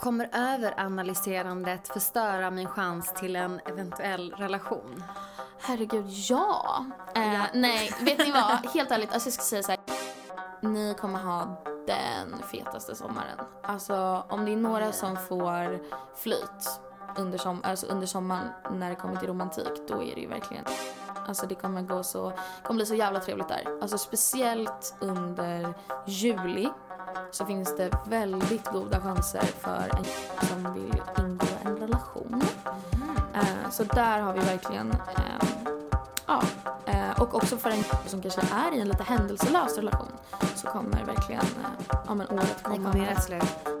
Kommer överanalyserandet förstöra min chans till en eventuell relation? Herregud, ja. Eh, nej, vet ni vad? Helt ärligt, alltså jag ska säga så här. Ni kommer ha den fetaste sommaren. Alltså om det är några som får flyt under, som, alltså, under sommaren när det kommer till romantik, då är det ju verkligen Alltså det kommer gå så, kommer bli så jävla trevligt där. Alltså speciellt under juli så finns det väldigt goda chanser för en som vill ingå en relation. Eh, så där har vi verkligen, eh, ja, eh, och också för en som kanske är i en lite händelselös relation så kommer verkligen, eh, ja men året komma. kommer göra slut.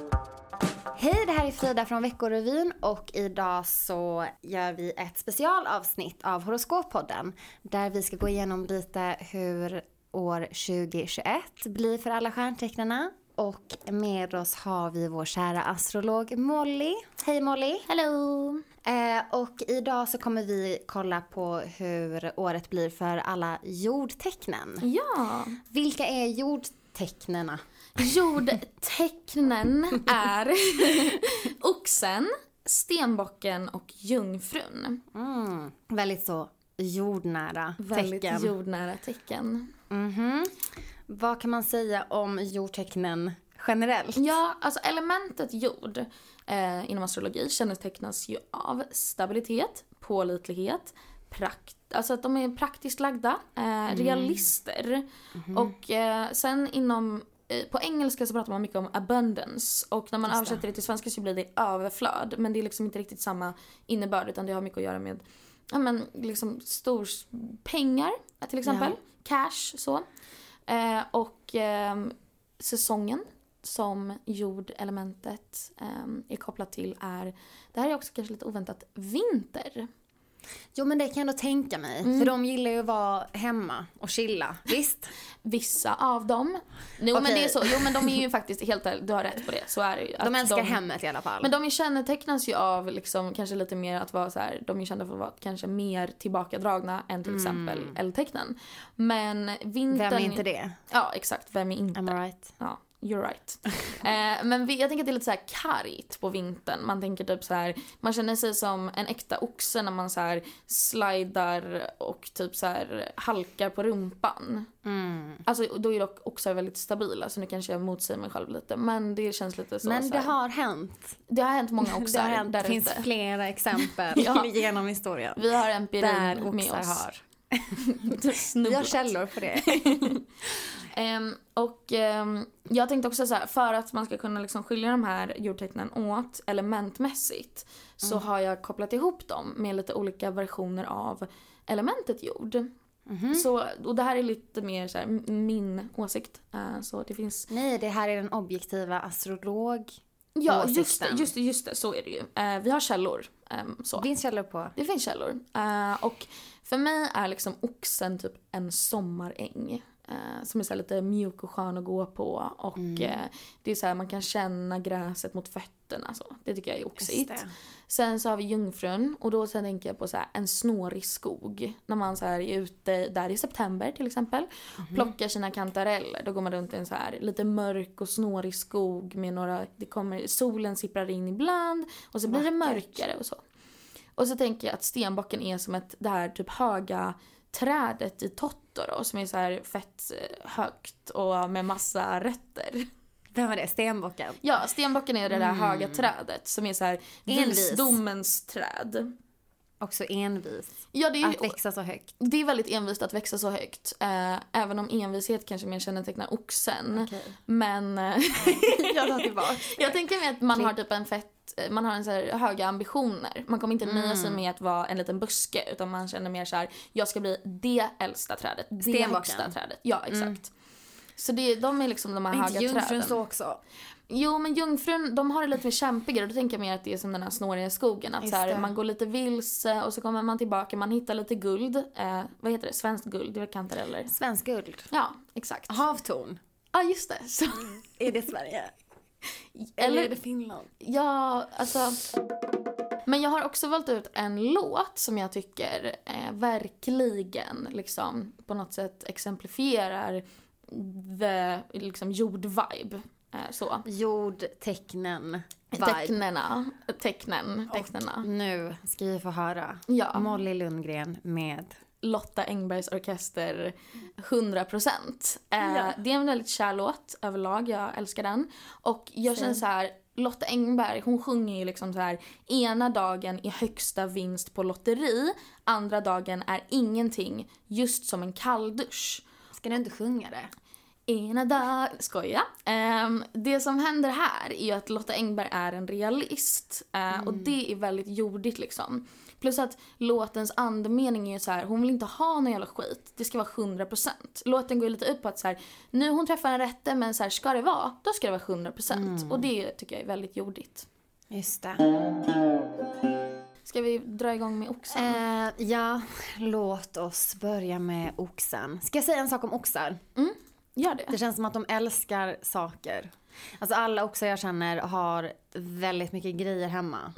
Hej, det här är Frida från Veckorevyn och idag så gör vi ett specialavsnitt av Horoskoppodden där vi ska gå igenom lite hur år 2021 blir för alla stjärntecknarna. Och med oss har vi vår kära astrolog Molly. Hej Molly! Hello! Eh, och idag så kommer vi kolla på hur året blir för alla jordtecknen. Ja! Vilka är jordtecknena? Jordtecknen är oxen, stenbocken och jungfrun. Mm, väldigt så jordnära Väldigt tecken. jordnära tecken. Mhm. Vad kan man säga om jordtecknen generellt? Ja, alltså elementet jord eh, inom astrologi kännetecknas ju av stabilitet, pålitlighet, prakt, alltså att de är praktiskt lagda, eh, realister. Och eh, sen inom eh, på engelska så pratar man mycket om abundance och när man Just det. översätter det till svenska så blir det överflöd. Men det är liksom inte riktigt samma innebörd utan det har mycket att göra med ja, men liksom stor pengar till exempel. Cash så. Eh, och eh, säsongen som jordelementet eh, är kopplat till är, det här är också kanske lite oväntat, vinter. Jo men det kan jag ändå tänka mig. Mm. För de gillar ju att vara hemma och chilla. Visst? Vissa av dem. Jo men Okej. det är så, jo men de är ju faktiskt helt du har rätt på det, så är det ju. De älskar hemmet i alla fall. Men de är kännetecknas ju av liksom kanske lite mer att vara så här, de är kända för att vara kanske mer tillbakadragna än till exempel eldtecknen. Men vintern... Mm. Vem är inte det? Ja exakt, vem är inte? Am I right? Ja, you're right. eh, men vi, jag tänker att det är lite så här kargt på vintern. Man tänker typ så här, man känner sig som en äkta oxe när man så här slidar och typ så här halkar på rumpan. Mm. Alltså då är dock oxar väldigt stabila så nu kanske jag motsäger mig själv lite. Men det känns lite så. Men så det här. har hänt. det har hänt många Det, oxar har hänt. där det finns ute. flera exempel Ja. genom historien. Vi har empirin Där med oss. har. Vi har källor på det. Ehm, och ehm, jag tänkte också så här, för att man ska kunna liksom skilja de här jordtecknen åt elementmässigt så Mm. har jag kopplat ihop dem med lite olika versioner av elementet jord. Så, och det här är lite mer så här, min åsikt. Eh, så det finns... Nej, det här är den objektiva astrolog. Ja, Åsikten. just det, just det, just det, så är det ju. Eh, vi har källor. ehm, så. Finns källor på. Det finns källor. Eh, och för mig är liksom oxen typ en sommaräng. eh, som är så lite mjuk och skön att gå på. Och eh, det är så här, man kan känna gräset mot fötterna. Så. Det tycker jag är oxigt. Sen så har vi jungfrun och då sen tänker jag på så här, en snårig skog. När man så här är ute där i september till exempel. Plockar sina kantareller. Då går man runt i en så här lite mörk och snårig skog med några, det kommer, solen sipprar in ibland och så blir det mörkare och så. Och så tänker jag att stenbocken är som ett, det här typ höga trädet i Totoro som är så här fett eh, högt och med massa rötter. Vem var det? Stenbocken? Ja, stenbocken är det där höga trädet som är så här Envis. visdomens träd. Också envis. Ja, det är, Att växa så högt. det är väldigt envist att växa så högt. Eh, även om envishet kanske mer kännetecknar oxen. Okej. Men Jag tar tillbaka. jag tänker mig att man har typ en fett, eh, man har en så höga ambitioner. Man kommer inte nöja Mm. sig med att vara en liten buske utan man känner mer så här: jag ska bli det äldsta trädet, det Stenbocken. högsta trädet. Ja, exakt. Så det, de är liksom de här Men inte höga träden. så också? Jo men jungfrun, de har det lite mer kämpigare. Då tänker jag mer att det är som den här snåriga skogen. Att så här, man går lite vilse och så kommer man tillbaka, man hittar lite guld. Eh, vad heter det? Svenskt guld, det är kantareller? Svensk guld. Ja, exakt. Havtorn. Ja just det. Så, Är det Sverige? Eller, är det Finland? ja, alltså. Men jag har också valt ut en låt som jag tycker eh, verkligen liksom på något sätt exemplifierar the liksom, jordvibe. Eh, så. Jordtecknen. Tecknena. Tecknen. Tecknena. Nu ska vi få höra Ja. Molly Lundgren med Lotta Engbergs orkester 100%. Eh, Ja. Det är en väldigt kär låt överlag, jag älskar den. Och jag känner så här, Lotta Engberg hon sjunger ju liksom så här ena dagen är högsta vinst på lotteri, andra dagen är ingenting, just som en kalldusch. Ska du inte sjunga det? Ena dag... Skoja. Ehm, det som händer här är ju att Lotta Engberg är en realist. Eh, Och det är väldigt jordigt liksom. Plus att låtens andemening är ju så här, hon vill inte ha någon jävla skit. Det ska vara 100%. Låten går ju lite upp på att så här, nu hon träffar en rätte men så här, ska det vara, då ska det vara 100%. Och det tycker jag är väldigt jordigt. Just det. Ska vi dra igång med oxen? Eh, ja, låt oss börja med oxen. Ska jag säga en sak om oxar? Gör det. Det känns som att de älskar saker. Alltså alla oxar jag känner har väldigt mycket grejer hemma.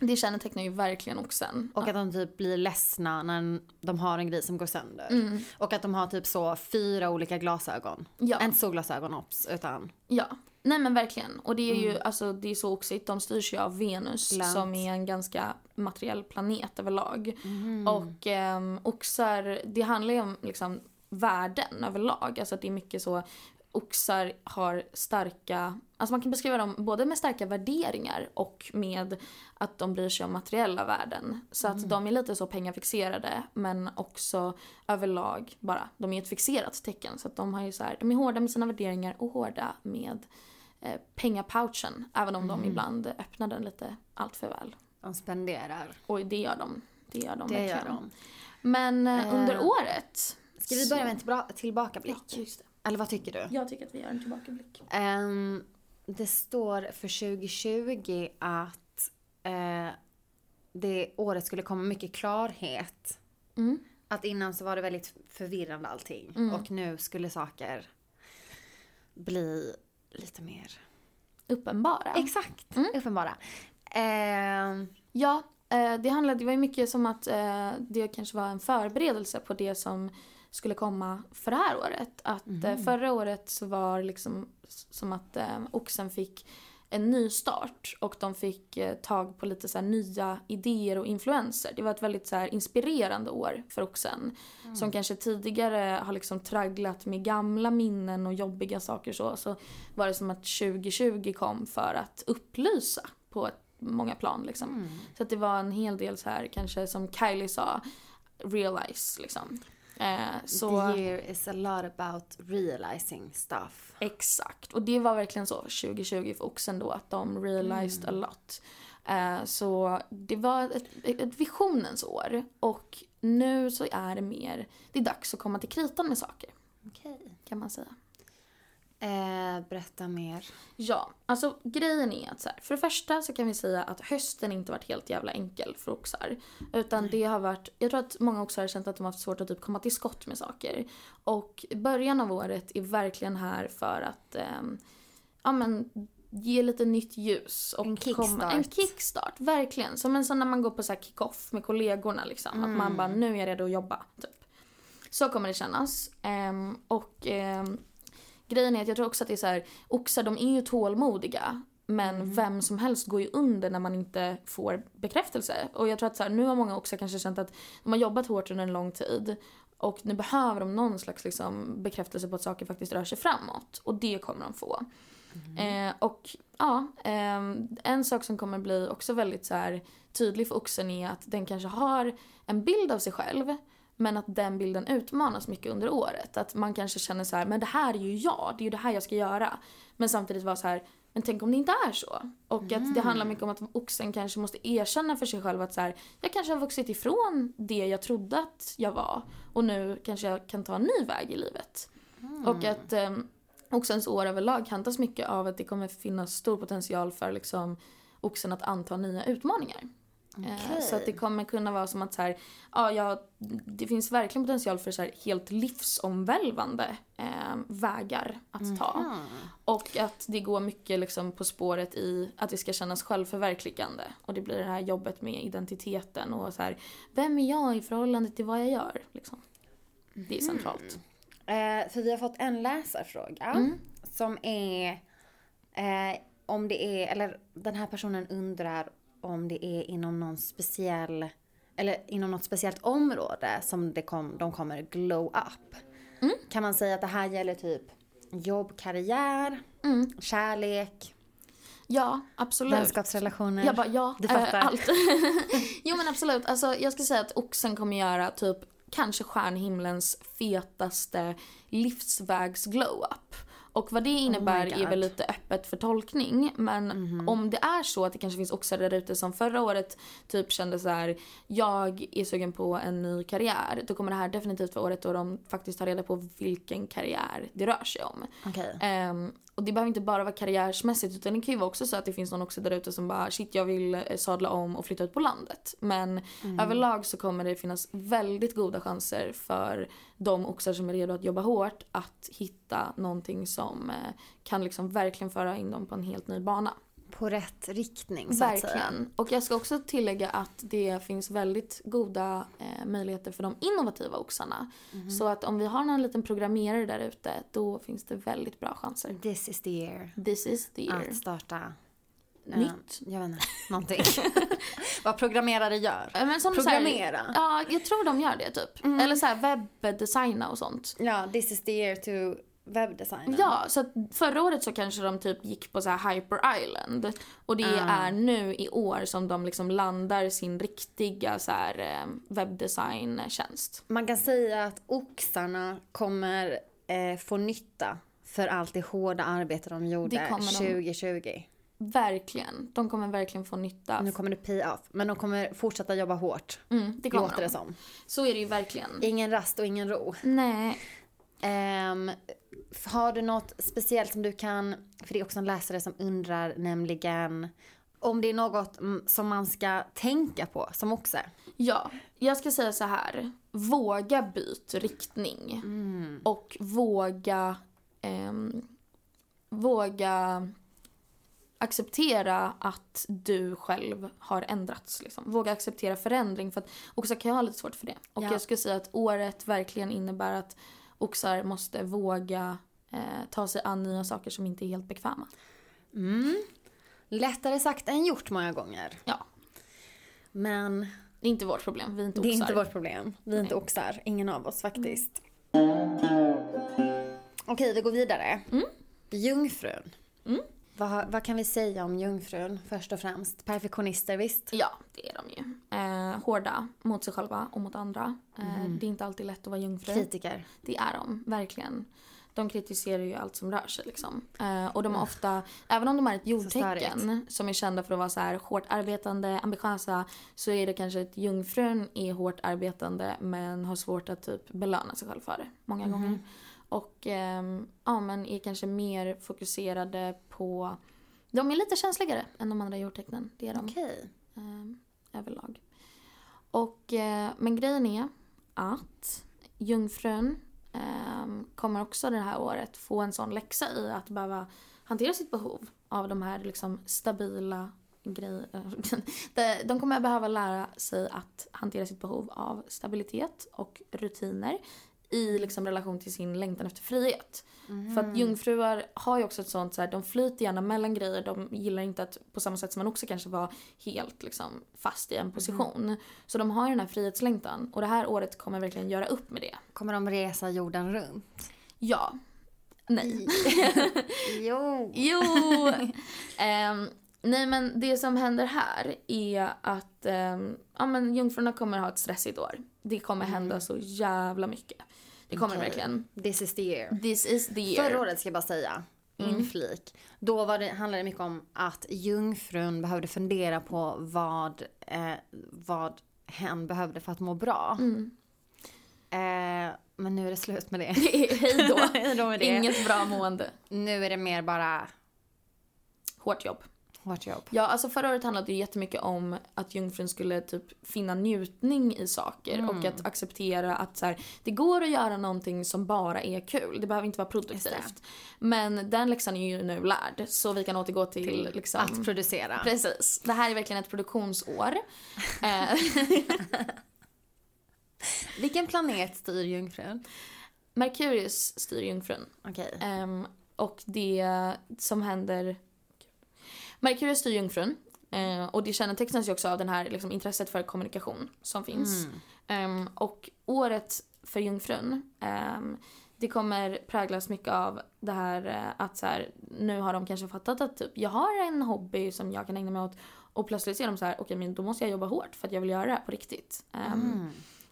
Det kännetecknar ju verkligen oxen. Och att de typ blir ledsna när de har en grej som går sönder. Och att de har typ så fyra olika glasögon. Ja. Inte solglasögon ops, utan Ja, nej men verkligen. Och det är ju alltså det är så oxigt. De styrs ju av Venus Lant. som är en ganska materiell planet överlag. Och um, oxar, det handlar ju om liksom värden överlag. Alltså att det är mycket så Oxar har starka, alltså man kan beskriva dem både med starka värderingar och med att de bryr sig om materiella värden. Så att de är lite så pengafixerade men också överlag bara, de är ett fixerat tecken. Så att de har ju så här, de är hårda med sina värderingar och hårda med eh, pengapouchen. Även om de ibland öppnar den lite allt för väl. de spenderar. Och det gör de. Det gör de Det gör verkligen. de. Men eh, Eh, under året. Ska vi börja med en tillbaka- tillbakablick? Ja, just det. Eller vad tycker du? Jag tycker att vi gör en tillbakablick. Ehm, det står för 2020 att eh, det året skulle komma mycket klarhet. Mm. Att innan så var det väldigt förvirrande allting. Mm. Och nu skulle saker bli lite mer... Uppenbara. Exakt, Mm. uppenbara. Ehm, Ja, eh, det handlade, det var ju mycket som att eh, det kanske var en förberedelse på det som skulle komma för det här året. Att eh, förra året så var liksom s- som att eh, Oxen fick en ny start och de fick eh, tag på lite så nya idéer och influenser. Det var ett väldigt så här inspirerande år för Oxen. Som kanske tidigare har liksom tragglat med gamla minnen och jobbiga saker så. Så var det som att 2020 kom för att upplysa på ett, många plan liksom. Så att det var en hel del så här kanske som Kylie sa, realize liksom. Eh, så The year is a lot about realizing stuff. exakt. Och det var verkligen så 2020 för Oxen då att de realized a lot. Eh, så det var ett, ett visionens år och nu så är det mer, det är dags att komma till kritan med saker Okej. kan man säga. Eh, berätta mer. Ja, alltså grejen är att så här, för det första så kan vi säga att hösten inte varit helt jävla enkel för oxar. Utan det har varit, jag tror att många oxar har känt att de har haft svårt att typ komma till skott med saker. Och början av året är verkligen här för att, ehm, ja men ge lite nytt ljus. Och En komma- En kickstart. kickstart, verkligen. Som en sån när man går på så här kick-off med kollegorna liksom. Att man bara, nu är jag redo att jobba. Typ. Så kommer det kännas. Ehm, och ehm, grejen är att jag tror också att det är så här, oxar de är ju tålmodiga. Men vem som helst går ju under när man inte får bekräftelse. Och jag tror att så här, nu har många oxar kanske känt att de har jobbat hårt under en lång tid. Och nu behöver de någon slags liksom, bekräftelse på att saker faktiskt rör sig framåt. Och det kommer de få. Eh, och ja, ehm, en sak som kommer bli också väldigt så här, tydlig för oxen är att den kanske har en bild av sig själv. Men att den bilden utmanas mycket under året. Att man kanske känner så här, men det här är ju jag, det är ju det här jag ska göra. Men samtidigt vara så här, men tänk om det inte är så. Och att det handlar mycket om att oxen kanske måste erkänna för sig själv att så här, jag kanske har vuxit ifrån det jag trodde att jag var. Och nu kanske jag kan ta en ny väg i livet. Och att um, oxens år överlag kantas mycket av att det kommer finnas stor potential för liksom, oxen att anta nya utmaningar. Eh, Okej. Så att det kommer kunna vara som att så här, ja, ja, det finns verkligen potential för så här helt livsomvälvande eh, vägar att ta. Mhm. Och att det går mycket liksom på spåret i att det ska kännas självförverkligande. Och det blir det här jobbet med identiteten och så här, vem är jag i förhållande till vad jag gör? Liksom. Det är centralt. Eh, för vi har fått en läsarfråga. som är eh, om det är, eller den här personen undrar om det är inom någon speciell, eller inom något speciellt område som det kom, de kommer glow up. Kan man säga att det här gäller typ jobb, karriär, kärlek, Ja, absolut. vänskapsrelationer? Jag bara, ja, Du eh, fattar. allt. jo men absolut, alltså jag ska säga att oxen kommer göra typ kanske stjärnhimlens fetaste livsvägs glow-up. Och vad det innebär Oh är väl lite öppet för tolkning. Men om det är så att det kanske finns oxar där ute som förra året typ kände så här: jag är sugen på en ny karriär. Då kommer det här definitivt vara året då de faktiskt tar reda på vilken karriär det rör sig om. Okej. Ehm, och det behöver inte bara vara karriärsmässigt utan det kan ju vara också så att det finns någon också där ute som bara shit jag vill eh, sadla om och flytta ut på landet. Men överlag så kommer det finnas väldigt goda chanser för de oxar som är redo att jobba hårt att hitta någonting som eh, kan liksom verkligen föra in dem på en helt ny bana. På rätt riktning så. Verkligen. Och jag ska också tillägga att det finns väldigt goda eh, möjligheter för de innovativa oxarna. Mhm. Så att om vi har någon liten programmerare där ute då finns det väldigt bra chanser. This is the year. This is the year. Att starta eh, Nytt. Jag vet inte, någonting. Vad programmerare gör. Men som så här- Programmera. ja, jag tror de gör det typ. Eller så här webbdesigna och sånt. Ja, this is the year to webbdesign. Ja, så att förra året så kanske de typ gick på så här Hyper Island. Och det är nu i år som de liksom landar sin riktiga så här eh, webbdesigntjänst. Man kan säga att oxarna kommer eh, få nytta för allt det hårda arbete de gjorde Det kommer de. 2020. Verkligen. De kommer verkligen få nytta. Nu kommer det pay off. Men de kommer fortsätta jobba hårt. Mm, det kommer Låter de. det som. Så är det ju verkligen. Ingen rast och ingen ro. Nej. Ehm, har du något speciellt som du kan, för det är också en läsare som undrar nämligen om det är något mm, som man ska tänka på som också. Ja, jag ska säga så här. Våga byt riktning. Och våga... ehm, våga acceptera att du själv har ändrats. Liksom. Våga acceptera förändring. För att oxar kan ju ha lite svårt för det. Och Ja. jag skulle säga att året verkligen innebär att oxar måste våga eh, ta sig an nya saker som inte är helt bekväma. Lättare sagt än gjort många gånger. Ja, Men det är inte vårt problem. Vi är inte det är oxar. inte vårt problem. Vi är inte Nej. oxar. Ingen av oss faktiskt. Okej, vi går vidare. Jungfrun. Mm. Vad, vad kan vi säga om jungfrun först och främst? Perfektionister visst? Ja, det är de ju. Eh, hårda mot sig själva och mot andra. Eh, Det är inte alltid lätt att vara jungfru. Kritiker. Det är de, verkligen. De kritiserar ju allt som rör sig liksom. Eh, och de är ofta, även om de är ett jordtecken som är kända för att vara så här hårt arbetande, ambitiösa, så är det kanske att jungfrun är hårt arbetande men har svårt att typ belöna sig själv för det många gånger. Och ehm, ja, men är kanske mer fokuserade på, de är lite känsligare än de andra jordtecknen. Det är de Okej. eh, överlag. Och, eh, men grejen är att jungfrun eh, kommer också det här året få en sån läxa i att behöva hantera sitt behov av de här liksom stabila grejerna. De kommer behöva lära sig att hantera sitt behov av stabilitet och rutiner i liksom relation till sin längtan efter frihet. För att jungfrur har ju också ett sånt så här, de flyter gärna mellan grejer. De gillar inte att på samma sätt som man också kanske var helt liksom fast i en position. Så de har ju den här frihetslängtan. Och det här året kommer verkligen göra upp med det. Kommer de resa jorden runt? Ja. Nej. Jo. Jo! Ehm, nej men det som händer här är att um, ja, men jungfrurna kommer ha ett stressigt år. Det kommer hända så jävla mycket. Det kommer Okej. verkligen. This is the year. This is the year. Förra året ska jag bara säga, inflik. Då var det, handlade det mycket om att jungfrun behövde fundera på vad, eh, vad hen behövde för att må bra. Eh, men nu är det slut med det. Hej då. Det. Inget bra mående. Nu är det mer bara Hårt jobb. Hårt jobb. Ja, alltså förra året handlade det jättemycket om att jungfrun skulle typ finna njutning i saker och att acceptera att så här, det går att göra någonting som bara är kul. Det behöver inte vara produktivt. Men den läxan är ju nu lärd så vi kan återgå till, liksom... Att producera. Precis. Det här är verkligen ett produktionsår. eh, Vilken planet styr jungfrun? Merkurius styr jungfrun. Okej. Ehm, och det som händer... Merkurius styr jungfrun. Eh, och det kännetecknas ju också av det här liksom, intresset för kommunikation som finns. Mm. Um, och året för jungfrun, um, det kommer präglas mycket av det här uh, att så här, nu har de kanske fattat att typ, jag har en hobby som jag kan ägna mig åt och plötsligt ser de så här, okej okay, men då måste jag jobba hårt för att jag vill göra det här på riktigt. Um, Mm.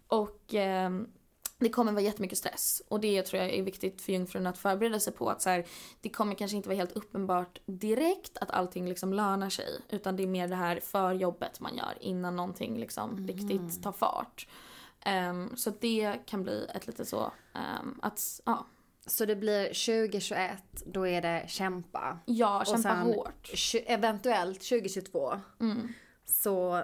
Och um, det kommer vara jättemycket stress och det tror jag är viktigt för jungfrun att förbereda sig på att så här, det kommer kanske inte vara helt uppenbart direkt att allting liksom lönar sig utan det är mer det här för jobbet man gör innan någonting liksom riktigt tar fart. Ehm, så det kan bli ett lite så ehm, att ja, Så det blir 2021, då är det kämpa. ja kämpa hårt. Eventuellt 2022 Mm, så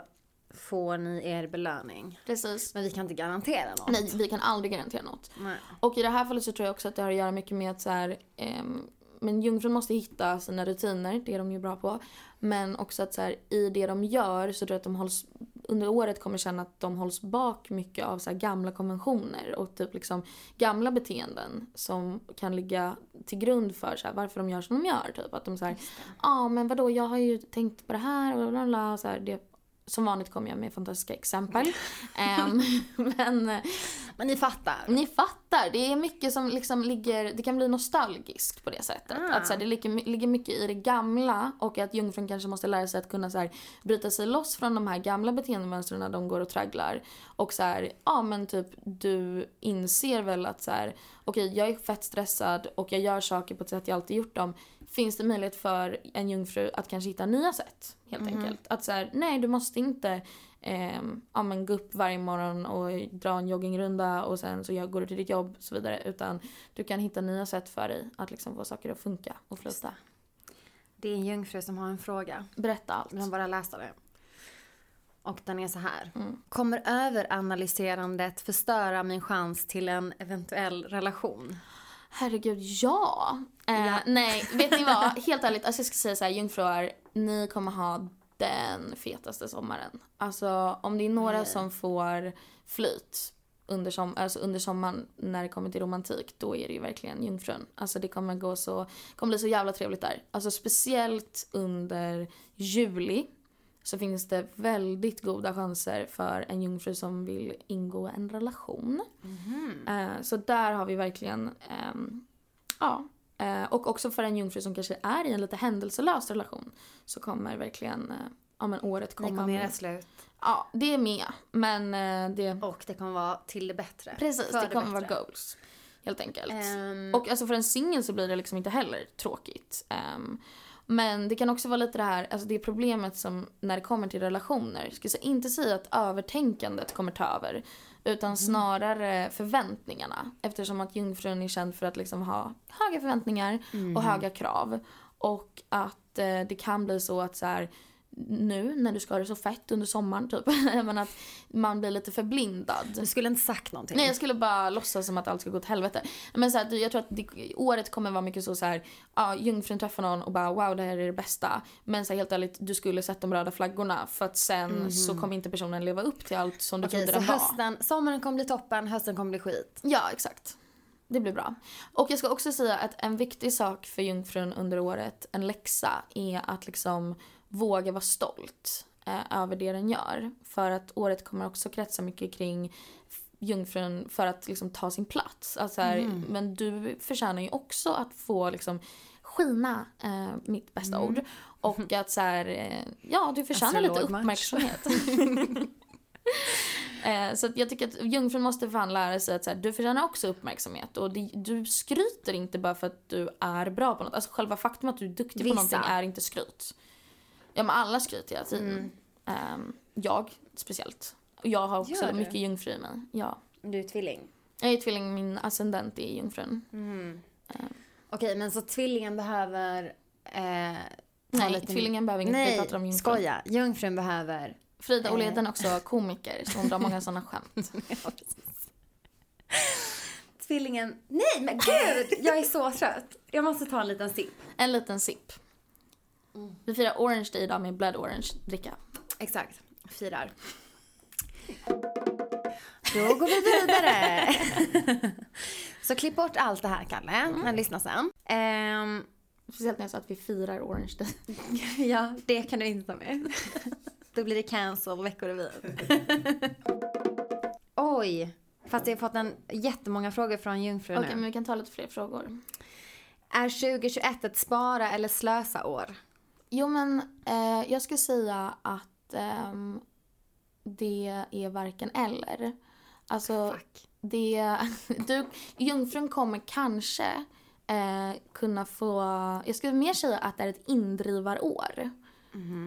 får ni er belöning. precis. Men vi kan inte garantera något. Nej, vi kan aldrig garantera något. Nej. Och i det här fallet så tror jag också att det har att göra mycket med att så här, ehm, men jungfrun måste hitta sina rutiner, det är de ju bra på. Men också att så här, i det de gör så tror jag att de hålls, under året kommer känna att de hålls bak mycket av så här gamla konventioner och typ liksom gamla beteenden som kan ligga till grund för så här, varför de gör som de gör. Typ. Att de så ja ah, men vadå jag har ju tänkt på det här och bla bla bla. Så det, som vanligt kommer jag med fantastiska exempel. Ehm, men Men ni fattar. ni fattar, det är mycket som liksom ligger, det kan bli nostalgiskt på det sättet. Ah. Att så här, det ligger, ligger mycket i det gamla och att jungfrun kanske måste lära sig att kunna så här, bryta sig loss från de här gamla beteendemönstren när de går och tragglar. Och så här, ja men typ du inser väl att så här, okej jag är fett stressad och jag gör saker på ett sätt jag alltid gjort dem. Finns det möjlighet för en jungfru att kanske hitta nya sätt helt enkelt? Att så här, nej du måste inte ehm, ja, men gå upp varje morgon och dra en joggingrunda och sen så jag går du till ditt jobb och så vidare. Utan du kan hitta nya sätt för dig att liksom få saker att funka och flyta. Det är en jungfru som har en fråga. Berätta allt. Han bara läsa det? Och den är så här. Mm. Kommer överanalyserandet förstöra min chans till en eventuell relation? Herregud, ja. Eh, Ja. Nej, vet ni vad? Helt ärligt, alltså jag ska säga så här, jungfrur, ni kommer ha den fetaste sommaren. Alltså om det är några Nej. som får flyt under, som, alltså under sommaren när det kommer till romantik, då är det ju verkligen jungfrun. Alltså det kommer gå så, kommer bli så jävla trevligt där. Alltså speciellt under juli så finns det väldigt goda chanser för en jungfru som vill ingå en relation. Eh, så där har vi verkligen, ehm, ja. Eh, och också för en jungfru som kanske är i en lite händelselös relation så kommer verkligen eh, ja, men året komma kommer göra slut. Ja, det är med. Men eh, det, Och det kommer vara till det bättre. precis, För det kommer vara goals. Helt enkelt. Ehm, Och alltså för en singel så blir det liksom inte heller tråkigt. Ehm, men det kan också vara lite det här, alltså det problemet som när det kommer till relationer. Jag säga- inte säga att övertänkandet kommer ta över. Utan snarare förväntningarna. Eftersom att jungfrun är känd för att liksom ha höga förväntningar och höga krav. Och att eh, det kan bli så att så här, nu när du ska ha det så fett under sommaren typ. men att man blir lite förblindad. du skulle inte sagt någonting. Nej jag skulle bara låtsas som att allt ska gå åt helvete. Men så här, jag tror att det, året kommer vara mycket så, så här, ja jungfrun träffar någon och bara wow det här är det bästa. Men så här, helt ärligt du skulle sett de röda flaggorna för att sen så kommer inte personen leva upp till allt som du Okej, trodde den var. hösten, sommaren kommer bli toppen, hösten kommer bli skit. Ja exakt. Det blir bra. Och jag ska också säga att en viktig sak för jungfrun under året, en läxa, är att liksom våga vara stolt eh, över det den gör. För att året kommer också kretsa mycket kring jungfrun för att liksom ta sin plats. Alltså här, Men du förtjänar ju också att få liksom skina, eh, mitt bästa ord. Och att så här, eh, ja du förtjänar lite uppmärksamhet. Eh, så jag tycker att jungfrun måste fan lära sig att så här, du förtjänar också uppmärksamhet. Och det, du skryter inte bara för att du är bra på något. Alltså själva faktum att du är duktig Vissa. på någonting är inte skryt. Ja men alla skryter hela tiden. Ehm, jag speciellt. Och jag har också mycket jungfru i mig. Ja. Du är tvilling. Jag är tvilling, min ascendent är jungfrun. Okej, men så tvillingen behöver... Eh, Nej, lite- tvillingen behöver inget. Nej, om jungfrun. skoja. Jungfrun behöver... Frida Eh. Åhleden är också komiker så hon drar många sådana skämt. Tvillingen... Nej, men gud! Jag är så trött. Jag måste ta en liten sipp. En liten sipp. Vi firar Orange Day idag med Blood Orange dricka. Exakt. Firar. Då går vi vidare. Så klipp bort allt det här, Kalle. Mm. Men lyssna sen. Ehm, Speciellt när jag sa att vi firar Orange Day. ja, det kan du inte ta med. Då blir det cancel Veckorevyn. Oj. Fast jag har fått en jättemånga frågor från Jungfru Okej, nu. men vi kan ta lite fler frågor. Är 2021 ett spara eller slösa år? Jo, men eh, jag skulle säga att ehm, det är varken eller. Alltså, Fuck. det... Du, jungfrun kommer kanske eh, kunna få... Jag skulle mer säga att det är ett indrivarår.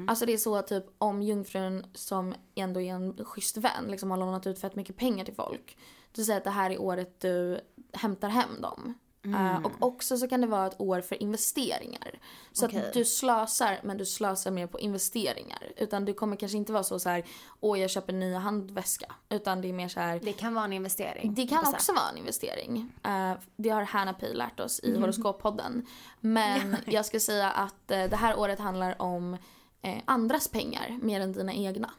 Alltså det är så typ om jungfrun som ändå är en schysst vän liksom har lånat ut fett mycket pengar till folk. Du säger att det här är året du hämtar hem dem. Eh, och också så kan det vara ett år för investeringar. Så Okej. att du slösar men du slösar mer på investeringar. Utan du kommer kanske inte vara så så här, åh jag köper en ny handväska. Utan det är mer så här, Det kan vara en investering. det kan också vara en investering. Eh, det har Hanna Pi lärt oss i horoskoppodden. Men jag skulle säga att eh, det här året handlar om andras pengar mer än dina egna.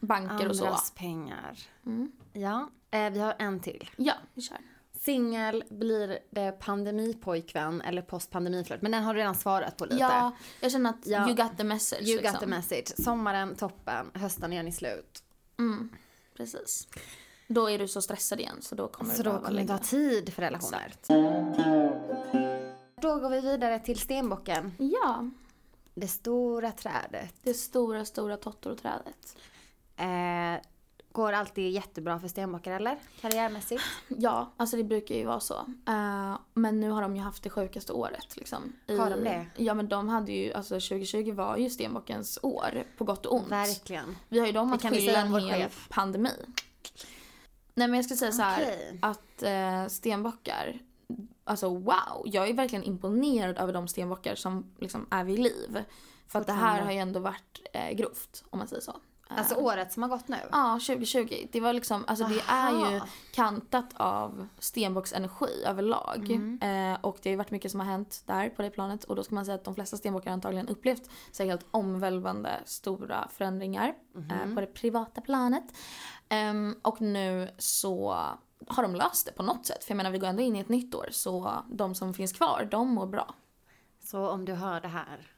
Banker och så. Andras pengar. Ja, eh, vi har en till. Ja, vi kör. Singel, blir det pandemipojkvän eller postpandemiflört? Men den har du redan svarat på lite. Ja, jag känner att Ja. you got the message. You liksom. got the message. Sommaren, toppen. Hösten är ni slut. Precis. Då är du så stressad igen så då kommer Så du då kommer det ha tid för relationer. Då går vi vidare till stenbocken. Ja, Det stora trädet. det stora, stora tottoroträdet. Eh, går alltid jättebra för stenbockar eller? Karriärmässigt? Ja, alltså det brukar ju vara så. Eh, men nu har de ju haft det sjukaste året. Liksom, i, Har de det? Ja, men de hade ju, alltså 2020 var ju stenbockens år, på gott och ont. Verkligen. Vi har ju dem att skylla en hel chef. pandemi. Nej men jag skulle säga så här att eh, stenbockar, alltså wow, jag är verkligen imponerad över de stenbockar som liksom är vid liv. För att det här har ju ändå varit eh, grovt, om man säger så. Eh, Alltså året som har gått nu. Ja, 2020. Det var liksom, alltså det är ju Aha. kantat av stenbocksenergi överlag. Mm. Eh, och det har ju varit mycket som har hänt där på det planet. Och då ska man säga att de flesta stenbockar antagligen upplevt så helt omvälvande stora förändringar Mhm. eh, på det privata planet. Ehm, och nu så har de löst det på något sätt. För jag menar vi går ändå in i ett nytt år så de som finns kvar, de mår bra. Så om du hör det här,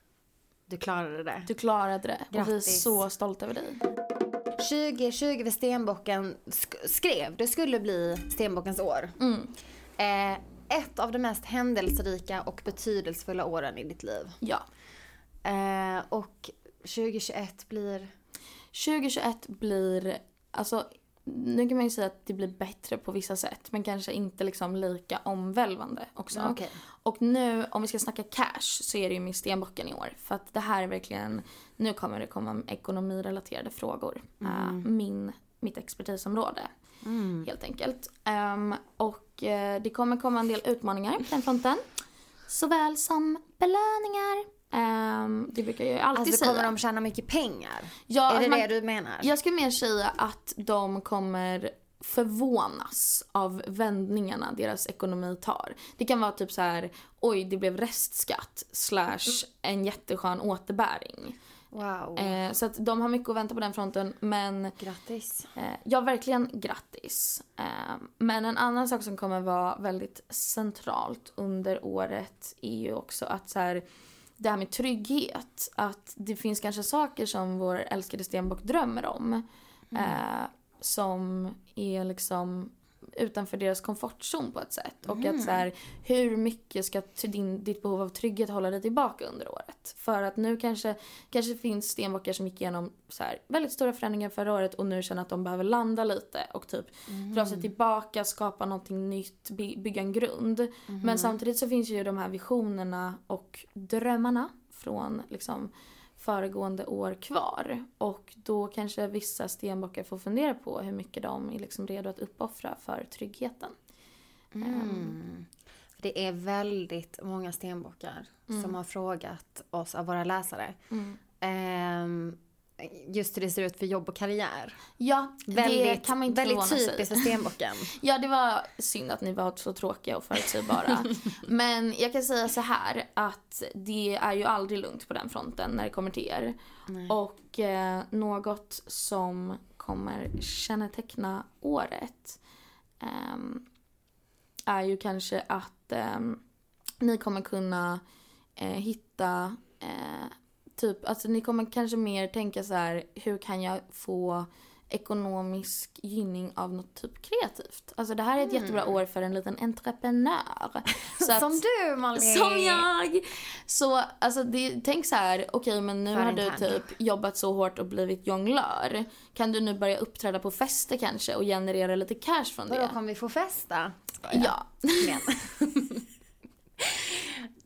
du klarade det. Du klarade det och vi är Grattis. så stolta över dig. 2020 för stenbocken sk- skrev det skulle bli stenbockens år. Mm. Eh, ett av de mest händelserika och betydelsefulla åren i ditt liv. Ja. Eh, och 2021 blir... 2021 blir, alltså nu kan man ju säga att det blir bättre på vissa sätt men kanske inte liksom lika omvälvande också. Okej. Och nu om vi ska snacka cash så är det ju med stenbocken i år. För att det här är verkligen, nu kommer det komma ekonomirelaterade frågor. Eh, min, mitt expertisområde. Helt enkelt. Ehm, och eh, det kommer komma en del utmaningar på den fronten. Såväl som belöningar. Ehm, det brukar jag ju alltid Alltså säga. kommer de tjäna mycket pengar? Ja, är alltså det man- det du menar? Jag skulle mer säga att de kommer förvånas av vändningarna deras ekonomi tar. Det kan vara typ så här, oj det blev restskatt slash en jätteskön återbäring. Wow. Eh, så att de har mycket att vänta på den fronten men Grattis. eh, ja verkligen grattis. Eh, men en annan sak som kommer vara väldigt centralt under året är ju också att så här, det här med trygghet. Att det finns kanske saker som vår älskade Stenbock drömmer om. Eh, som är liksom utanför deras komfortzon på ett sätt. Och att så här, hur mycket ska din, ditt behov av trygghet hålla dig tillbaka under året? För att nu kanske, kanske finns stenbockar som gick igenom så här, väldigt stora förändringar förra året och nu känner att de behöver landa lite och typ dra sig tillbaka, skapa någonting nytt, by, bygga en grund. Men samtidigt så finns ju de här visionerna och drömmarna från liksom föregående år kvar. Och då kanske vissa stenbockar får fundera på hur mycket de är liksom redo att uppoffra för tryggheten. Mm. Det är väldigt många stenbockar Mm. som har frågat oss av våra läsare. Ehm, just hur det ser ut för jobb och karriär. Ja, det Väldigt, kan man inte väldigt typiskt för stenbocken. Ja, det var synd att ni var så tråkiga och förutsägbara. Men jag kan säga så här att det är ju aldrig lugnt på den fronten när det kommer till er. Och eh, något som kommer känneteckna året ehm, är ju kanske att ehm, ni kommer kunna eh, hitta eh, typ, alltså ni kommer kanske mer tänka så här, hur kan jag få ekonomisk gynning av något typ kreativt. Alltså det här är ett Mm. jättebra år för en liten entreprenör. Att- Som du Molly! som jag! Så alltså det, tänk så här, okej men nu För har du kan. typ jobbat så hårt och blivit jonglör. Kan du nu börja uppträda på fester kanske och generera lite cash från Vadå, det? kommer vi få festa? Ja. Men.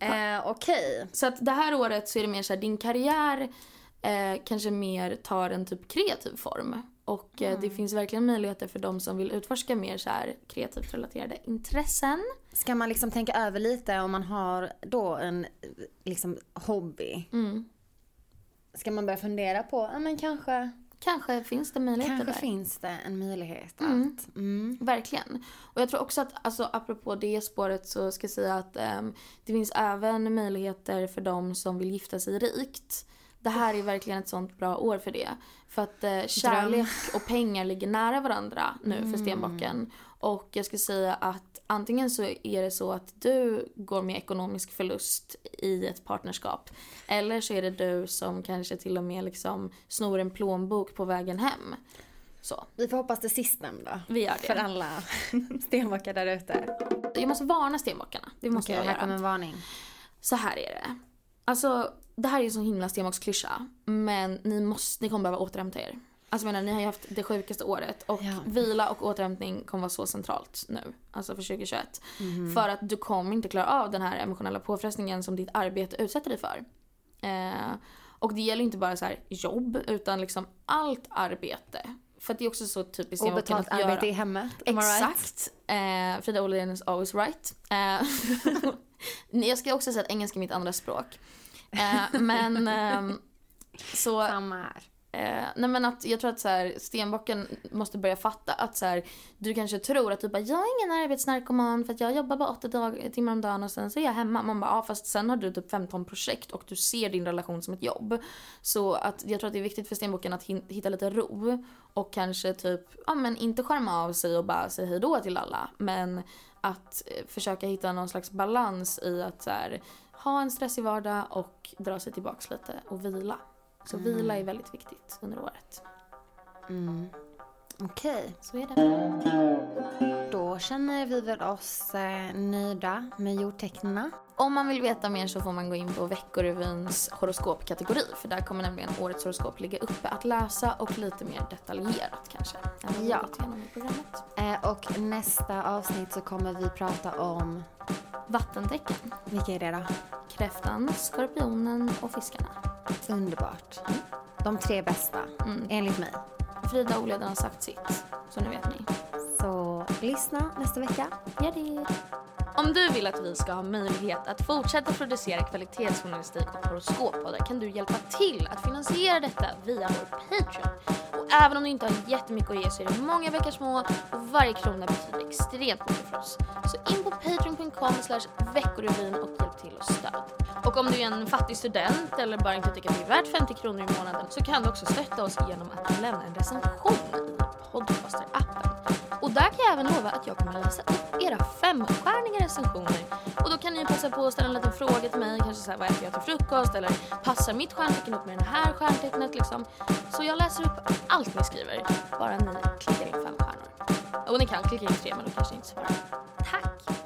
eh, Okej. Så att det här året så är det mer så här, din karriär eh, kanske mer tar en typ kreativ form. Och eh, det finns verkligen möjligheter för de som vill utforska mer så här kreativt relaterade intressen. Ska man liksom tänka över lite om man har då en liksom hobby? Mm. Ska man börja fundera på, ja men kanske, Kanske finns det möjligheter kanske där. finns det en möjlighet Mm. att, mm. Verkligen. Och jag tror också att, alltså apropå det spåret så ska jag säga att ehm, det finns även möjligheter för de som vill gifta sig rikt. Det här är verkligen ett sånt bra år för det. För att eh, kärlek och pengar ligger nära varandra nu för stenbocken. Och jag ska säga att antingen så är det så att du går med ekonomisk förlust i ett partnerskap. Eller så är det du som kanske till och med liksom snor en plånbok på vägen hem. Så, Vi får hoppas det sistnämnda. vi gör det. För alla stenbockar där ute. Jag måste varna stenbockarna. Det måste Okej, jag här göra. kommer en varning. Så här är det. Alltså, det här är ju en sån himla stenbocksklyscha. Men ni, måste, ni kommer behöva återhämta er. Alltså menar, ni har ju haft det sjukaste året. Och Ja. vila och återhämtning kommer vara så centralt nu. Alltså för 2021. Mhm. För att du kommer inte klara av den här emotionella påfrestningen som ditt arbete utsätter dig för. Eh, och det gäller inte bara så här jobb, utan liksom allt arbete. För att det är också så typiskt Obetalt att göra. arbete i hemmet. I right? Exakt. Eh, Frida Åhlén is always right. Eh, jag ska också säga att engelska är mitt andra språk. Eh, men ehm, så, Samma här eh, nej men att jag tror att så här, stenbocken måste börja fatta att så här, du kanske tror att du bara, jag är ingen arbetsnarkoman för att jag jobbar bara åtta dag- timmar om dagen och sen så är jag hemma. Man bara, ja fast sen har du typ 15 projekt och du ser din relation som ett jobb. Så att jag tror att det är viktigt för stenbocken att hin- hitta lite ro och kanske typ, ja men inte skärma av sig och bara säga hejdå till alla. Men att eh, försöka hitta någon slags balans i att så här, ha en stressig vardag och dra sig tillbaks lite och vila. Så vila är väldigt viktigt under året. Mm. Okej, Så är det. Känner vi väl oss eh, nöjda med jordtecknena. Om man vill veta mer så får man gå in på Veckorevyns horoskopkategori för där kommer nämligen årets horoskop ligga uppe att läsa och lite mer detaljerat kanske. Ja. Eh, och nästa avsnitt så kommer vi prata om, Vattentecken. vilka är det då? Kräftan, skorpionen och fiskarna. Underbart. De tre bästa, Mm. enligt mig. Frida och Oleden har sagt sitt, så nu vet ni. Lyssna nästa vecka. Gör det! Om du vill att vi ska ha möjlighet att fortsätta producera kvalitetsjournalistik och horoskoppoddar kan du hjälpa till att finansiera detta via vår Patreon. Och även om du inte har jättemycket att ge så är det många veckor små och varje krona betyder extremt mycket för oss. Så in på patreon.com veckorevyn och hjälp till och stöd. Och om du är en fattig student eller bara inte tycker att det är värt 50 kronor i månaden så kan du också stötta oss genom att lämna en recension i Podcaster-appen. Och där kan jag även lova att jag kommer läsa upp era femstjärniga recensioner. Och då kan ni passa på att ställa en liten fråga till mig, kanske såhär vad äter jag till frukost eller passar mitt stjärntecken upp med det här stjärntecknet liksom. Så jag läser upp allt ni skriver, bara ni klickar in fem stjärnor. Och ni kan klicka in tre men då kanske inte så bra. Tack!